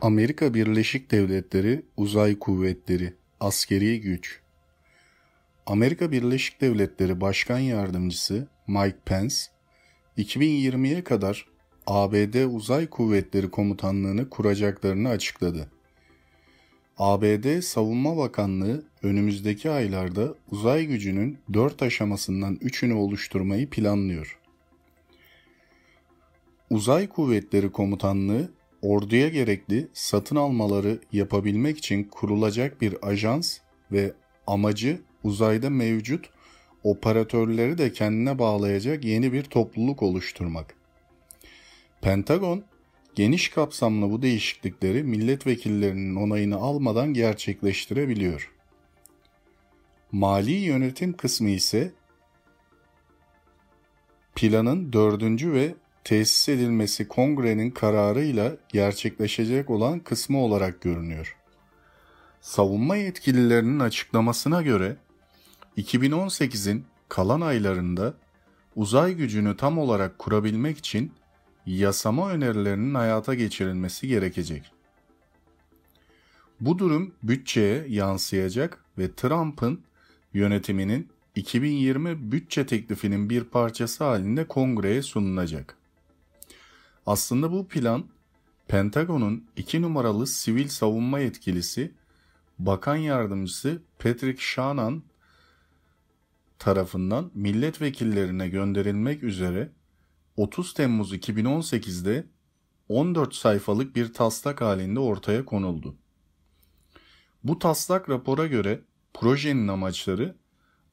Amerika Birleşik Devletleri Uzay Kuvvetleri Askeri Güç Amerika Birleşik Devletleri Başkan Yardımcısı Mike Pence, 2020'ye kadar ABD Uzay Kuvvetleri Komutanlığını kuracaklarını açıkladı. ABD Savunma Bakanlığı önümüzdeki aylarda uzay gücünün dört aşamasından üçünü oluşturmayı planlıyor. Uzay Kuvvetleri Komutanlığı orduya gerekli satın almaları yapabilmek için kurulacak bir ajans ve amacı uzayda mevcut operatörleri de kendine bağlayacak yeni bir topluluk oluşturmak. Pentagon, geniş kapsamlı bu değişiklikleri milletvekillerinin onayını almadan gerçekleştirebiliyor. Mali yönetim kısmı ise planın dördüncü ve tesis edilmesi kongrenin kararıyla gerçekleşecek olan kısmı olarak görünüyor. Savunma yetkililerinin açıklamasına göre 2018'in kalan aylarında uzay gücünü tam olarak kurabilmek için yasama önerilerinin hayata geçirilmesi gerekecek. Bu durum bütçeye yansıyacak ve Trump'ın yönetiminin 2020 bütçe teklifinin bir parçası halinde kongreye sunulacak. Aslında bu plan Pentagon'un iki numaralı sivil savunma yetkilisi Bakan Yardımcısı Patrick Shanahan tarafından milletvekillerine gönderilmek üzere 30 Temmuz 2018'de 14 sayfalık bir taslak halinde ortaya konuldu. Bu taslak rapora göre projenin amaçları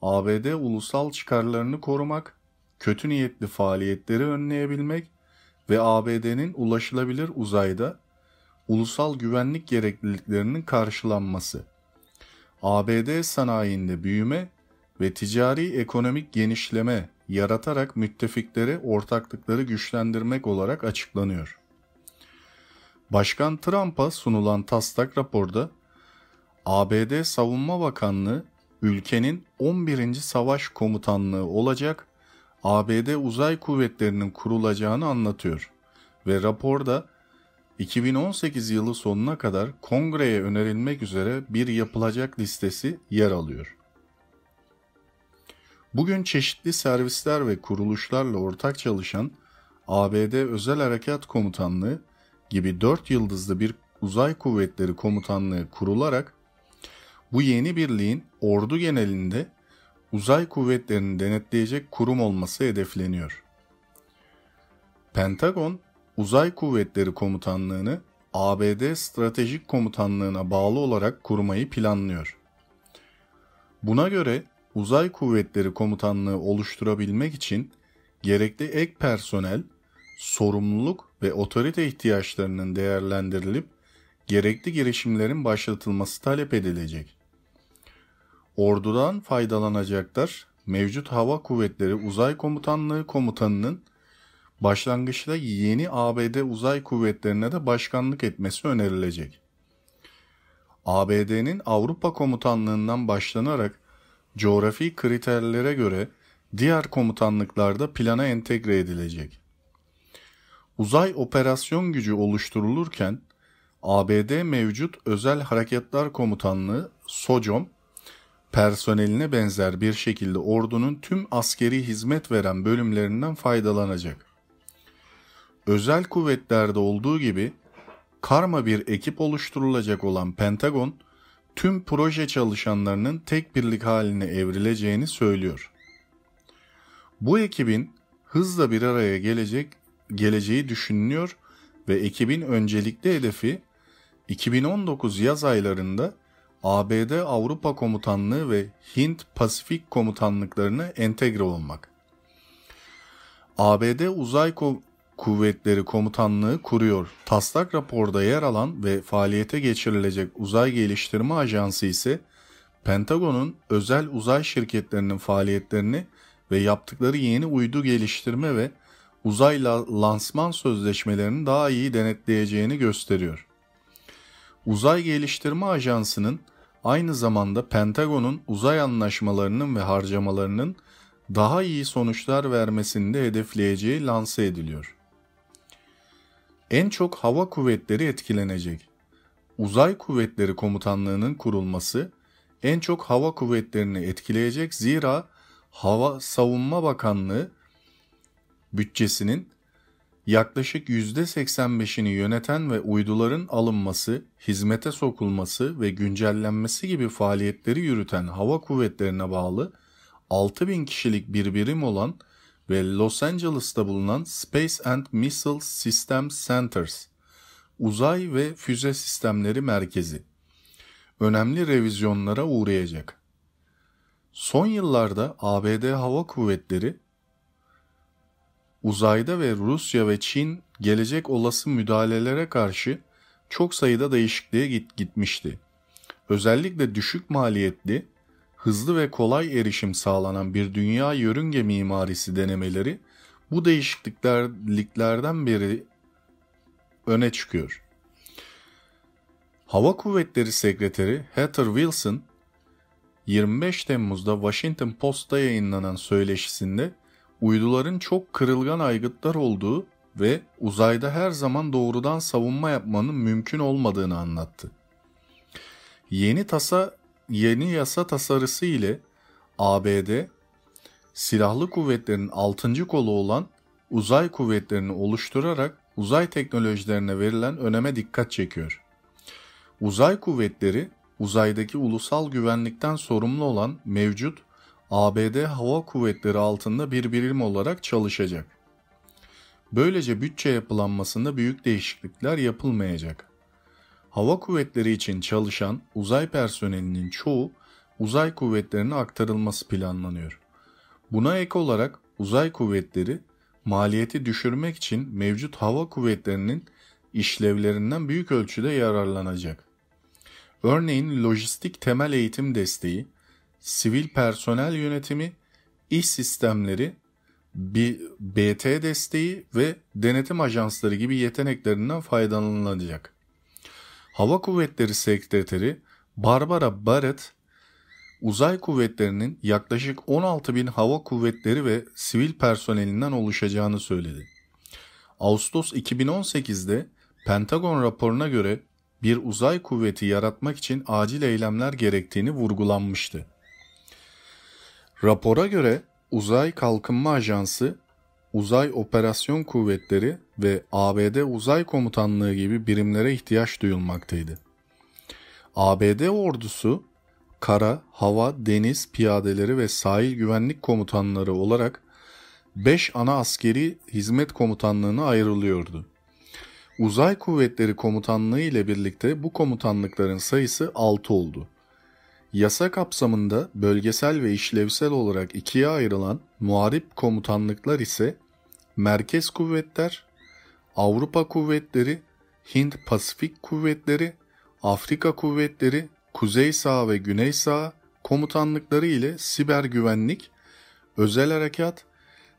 ABD ulusal çıkarlarını korumak, kötü niyetli faaliyetleri önleyebilmek ve ABD'nin ulaşılabilir uzayda ulusal güvenlik gerekliliklerinin karşılanması, ABD sanayinde büyüme ve ticari ekonomik genişleme yaratarak müttefikleri ortaklıkları güçlendirmek olarak açıklanıyor. Başkan Trump'a sunulan taslak raporda ABD Savunma Bakanlığı ülkenin 11. Savaş Komutanlığı olacak ABD Uzay Kuvvetleri'nin kurulacağını anlatıyor ve raporda 2018 yılı sonuna kadar kongreye önerilmek üzere bir yapılacak listesi yer alıyor. Bugün çeşitli servisler ve kuruluşlarla ortak çalışan ABD Özel Harekat Komutanlığı gibi 4 yıldızlı bir uzay kuvvetleri komutanlığı kurularak bu yeni birliğin ordu genelinde uzay kuvvetlerini denetleyecek kurum olması hedefleniyor. Pentagon, Uzay Kuvvetleri Komutanlığını ABD Stratejik Komutanlığına bağlı olarak kurmayı planlıyor. Buna göre Uzay Kuvvetleri Komutanlığı oluşturabilmek için gerekli ek personel, sorumluluk ve otorite ihtiyaçlarının değerlendirilip gerekli girişimlerin başlatılması talep edilecek. Ordudan faydalanacaklar mevcut Hava Kuvvetleri Uzay Komutanlığı komutanının başlangıçta yeni ABD Uzay Kuvvetlerine de başkanlık etmesi önerilecek. ABD'nin Avrupa Komutanlığından başlanarak coğrafi kriterlere göre diğer komutanlıklarda plana entegre edilecek. Uzay operasyon gücü oluşturulurken ABD mevcut Özel Hareketler Komutanlığı SOCOM personeline benzer bir şekilde ordunun tüm askeri hizmet veren bölümlerinden faydalanacak. Özel kuvvetlerde olduğu gibi karma bir ekip oluşturulacak olan Pentagon, tüm proje çalışanlarının tek birlik haline evrileceğini söylüyor. Bu ekibin hızla bir araya gelecek geleceği düşünülüyor ve ekibin öncelikli hedefi 2019 yaz aylarında ABD Avrupa Komutanlığı ve Hint Pasifik Komutanlıklarına entegre olmak. ABD Uzay Ko- Kuvvetleri Komutanlığı kuruyor. Taslak raporda yer alan ve faaliyete geçirilecek Uzay Geliştirme Ajansı ise Pentagon'un özel uzay şirketlerinin faaliyetlerini ve yaptıkları yeni uydu geliştirme ve uzay lansman sözleşmelerini daha iyi denetleyeceğini gösteriyor. Uzay Geliştirme Ajansı'nın aynı zamanda Pentagon'un uzay anlaşmalarının ve harcamalarının daha iyi sonuçlar vermesini de hedefleyeceği lanse ediliyor. En çok hava kuvvetleri etkilenecek. Uzay Kuvvetleri Komutanlığı'nın kurulması en çok hava kuvvetlerini etkileyecek zira Hava Savunma Bakanlığı bütçesinin yaklaşık %85'ini yöneten ve uyduların alınması, hizmete sokulması ve güncellenmesi gibi faaliyetleri yürüten hava kuvvetlerine bağlı 6000 kişilik bir birim olan ve Los Angeles'ta bulunan Space and Missile Systems Centers, Uzay ve Füze Sistemleri Merkezi, önemli revizyonlara uğrayacak. Son yıllarda ABD Hava Kuvvetleri uzayda ve Rusya ve Çin gelecek olası müdahalelere karşı çok sayıda değişikliğe git gitmişti. Özellikle düşük maliyetli, hızlı ve kolay erişim sağlanan bir dünya yörünge mimarisi denemeleri bu değişikliklerden beri öne çıkıyor. Hava Kuvvetleri Sekreteri Heather Wilson 25 Temmuz'da Washington Post'ta yayınlanan söyleşisinde uyduların çok kırılgan aygıtlar olduğu ve uzayda her zaman doğrudan savunma yapmanın mümkün olmadığını anlattı. Yeni tasa yeni yasa tasarısı ile ABD silahlı kuvvetlerin 6. kolu olan uzay kuvvetlerini oluşturarak uzay teknolojilerine verilen öneme dikkat çekiyor. Uzay kuvvetleri uzaydaki ulusal güvenlikten sorumlu olan mevcut ABD Hava Kuvvetleri altında bir birim olarak çalışacak. Böylece bütçe yapılanmasında büyük değişiklikler yapılmayacak. Hava kuvvetleri için çalışan uzay personelinin çoğu uzay kuvvetlerine aktarılması planlanıyor. Buna ek olarak uzay kuvvetleri maliyeti düşürmek için mevcut hava kuvvetlerinin işlevlerinden büyük ölçüde yararlanacak. Örneğin lojistik temel eğitim desteği, sivil personel yönetimi, iş sistemleri, BT desteği ve denetim ajansları gibi yeteneklerinden faydalanılacak. Hava Kuvvetleri Sekreteri Barbara Barrett, uzay kuvvetlerinin yaklaşık 16 bin hava kuvvetleri ve sivil personelinden oluşacağını söyledi. Ağustos 2018'de Pentagon raporuna göre bir uzay kuvveti yaratmak için acil eylemler gerektiğini vurgulanmıştı. Rapora göre Uzay Kalkınma Ajansı, Uzay Operasyon Kuvvetleri ve ABD Uzay Komutanlığı gibi birimlere ihtiyaç duyulmaktaydı. ABD ordusu kara, hava, deniz piyadeleri ve sahil güvenlik komutanları olarak 5 ana askeri hizmet komutanlığına ayrılıyordu. Uzay Kuvvetleri Komutanlığı ile birlikte bu komutanlıkların sayısı 6 oldu. Yasa kapsamında bölgesel ve işlevsel olarak ikiye ayrılan muharip komutanlıklar ise Merkez Kuvvetler, Avrupa Kuvvetleri, Hint Pasifik Kuvvetleri, Afrika Kuvvetleri, Kuzey Sağ ve Güney Sağ komutanlıkları ile siber güvenlik, özel harekat,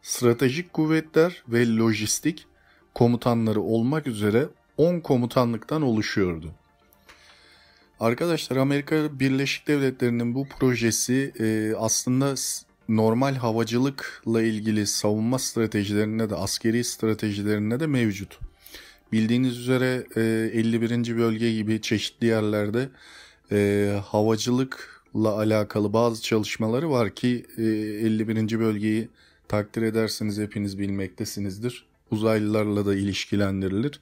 stratejik kuvvetler ve lojistik komutanları olmak üzere 10 komutanlıktan oluşuyordu. Arkadaşlar Amerika Birleşik Devletleri'nin bu projesi e, aslında normal havacılıkla ilgili savunma stratejilerine de askeri stratejilerine de mevcut. Bildiğiniz üzere e, 51. bölge gibi çeşitli yerlerde e, havacılıkla alakalı bazı çalışmaları var ki e, 51. bölgeyi takdir edersiniz hepiniz bilmektesinizdir. Uzaylılarla da ilişkilendirilir.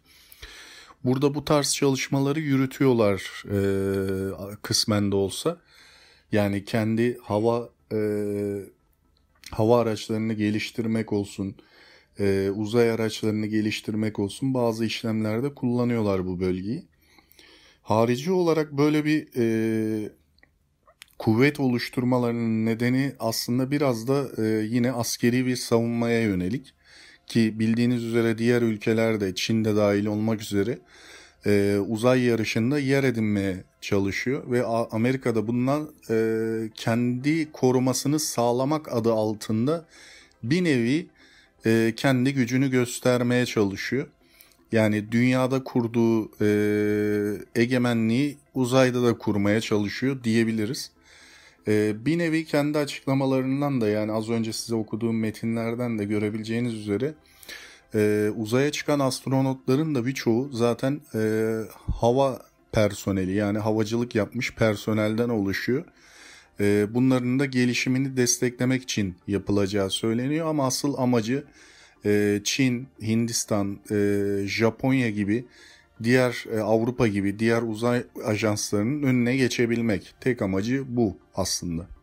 Burada bu tarz çalışmaları yürütüyorlar e, kısmen de olsa. Yani kendi hava e, hava araçlarını geliştirmek olsun, e, uzay araçlarını geliştirmek olsun bazı işlemlerde kullanıyorlar bu bölgeyi. Harici olarak böyle bir e, kuvvet oluşturmalarının nedeni aslında biraz da e, yine askeri bir savunmaya yönelik ki bildiğiniz üzere diğer ülkelerde Çin'de dahil olmak üzere e, uzay yarışında yer edinmeye çalışıyor ve Amerika'da bundan e, kendi korumasını sağlamak adı altında bir nevi e, kendi gücünü göstermeye çalışıyor. Yani dünyada kurduğu e, egemenliği uzayda da kurmaya çalışıyor diyebiliriz. E, bir nevi kendi açıklamalarından da yani az önce size okuduğum metinlerden de görebileceğiniz üzere e, uzaya çıkan astronotların da birçoğu zaten e, hava personeli yani havacılık yapmış personelden oluşuyor. E, bunların da gelişimini desteklemek için yapılacağı söyleniyor ama asıl amacı e, Çin, Hindistan, e, Japonya gibi diğer e, Avrupa gibi diğer uzay ajanslarının önüne geçebilmek. Tek amacı bu aslında.